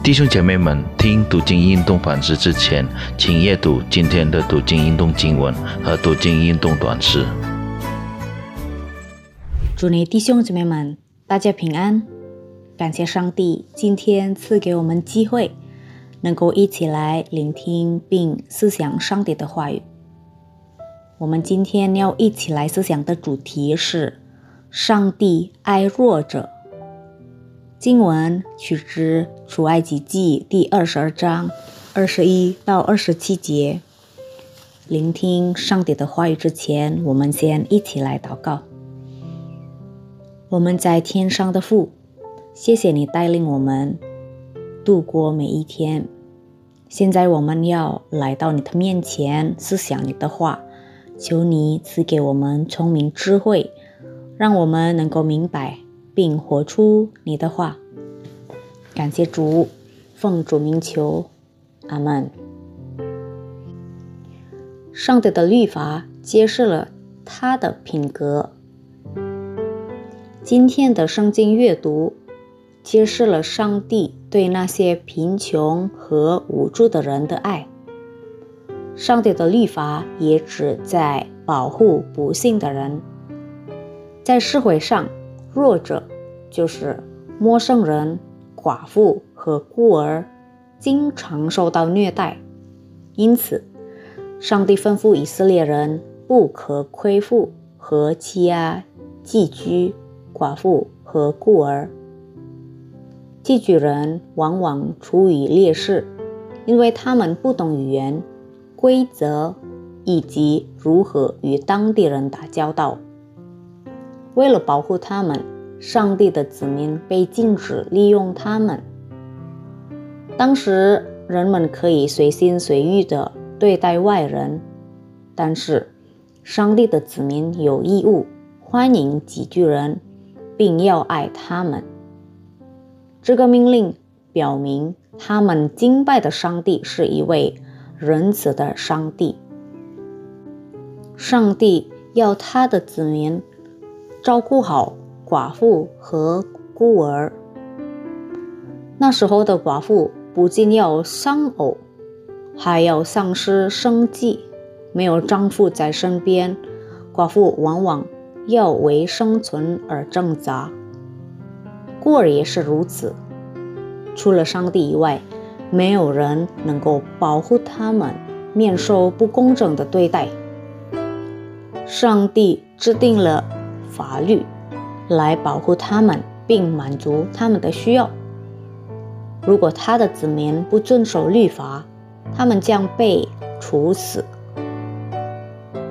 弟兄姐妹们，听读经运动反思之前，请阅读今天的读经运动经文和读经运动短诗。祝你弟兄姐妹们，大家平安！感谢上帝今天赐给我们机会，能够一起来聆听并思想上帝的话语。我们今天要一起来思想的主题是：上帝爱弱者。经文取自《出埃及记》第二十二章二十一到二十七节。聆听上帝的话语之前，我们先一起来祷告。我们在天上的父，谢谢你带领我们度过每一天。现在我们要来到你的面前，思想你的话。求你赐给我们聪明智慧，让我们能够明白并活出你的话。感谢主，奉主名求，阿门。上帝的律法揭示了他的品格。今天的圣经阅读揭示了上帝对那些贫穷和无助的人的爱。上帝的律法也旨在保护不幸的人。在社会上，弱者就是陌生人、寡妇和孤儿，经常受到虐待。因此，上帝吩咐以色列人不可亏负和欺压寄居、寡妇和孤儿。寄居人往往处于劣势，因为他们不懂语言。规则以及如何与当地人打交道。为了保护他们，上帝的子民被禁止利用他们。当时人们可以随心随欲地对待外人，但是上帝的子民有义务欢迎几句人，并要爱他们。这个命令表明，他们敬拜的上帝是一位。仁慈的上帝，上帝要他的子民照顾好寡妇和孤儿。那时候的寡妇不仅要丧偶，还要丧失生计，没有丈夫在身边，寡妇往往要为生存而挣扎。孤儿也是如此，除了上帝以外。没有人能够保护他们免受不公正的对待。上帝制定了法律来保护他们，并满足他们的需要。如果他的子民不遵守律法，他们将被处死。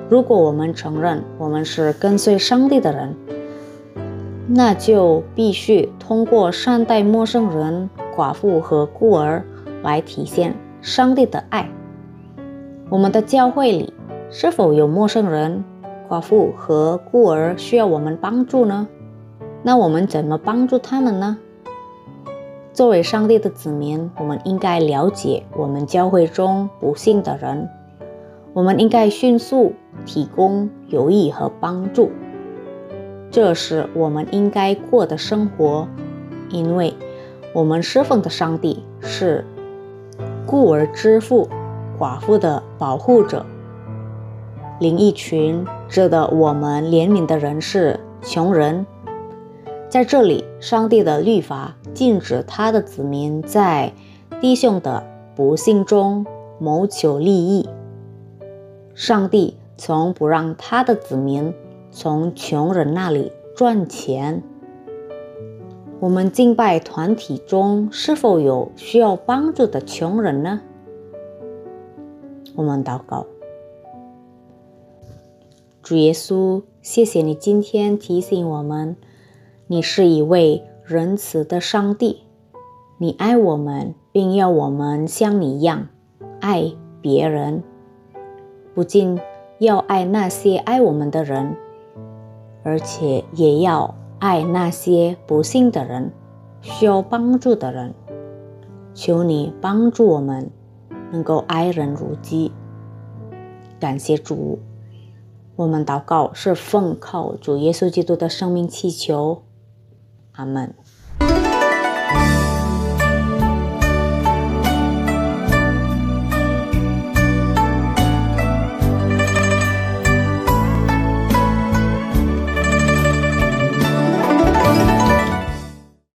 如果我们承认我们是跟随上帝的人，那就必须通过善待陌生人、寡妇和孤儿。来体现上帝的爱。我们的教会里是否有陌生人、寡妇和孤儿需要我们帮助呢？那我们怎么帮助他们呢？作为上帝的子民，我们应该了解我们教会中不幸的人，我们应该迅速提供友谊和帮助。这是我们应该过的生活，因为我们侍奉的上帝是。孤儿之父、寡妇的保护者。另一群值得我们怜悯的人是穷人。在这里，上帝的律法禁止他的子民在弟兄的不幸中谋求利益。上帝从不让他的子民从穷人那里赚钱。我们敬拜团体中是否有需要帮助的穷人呢？我们祷告，主耶稣，谢谢你今天提醒我们，你是一位仁慈的上帝，你爱我们，并要我们像你一样爱别人，不仅要爱那些爱我们的人，而且也要。爱那些不幸的人，需要帮助的人，求你帮助我们，能够爱人如己。感谢主，我们祷告是奉靠主耶稣基督的生命祈求，阿门。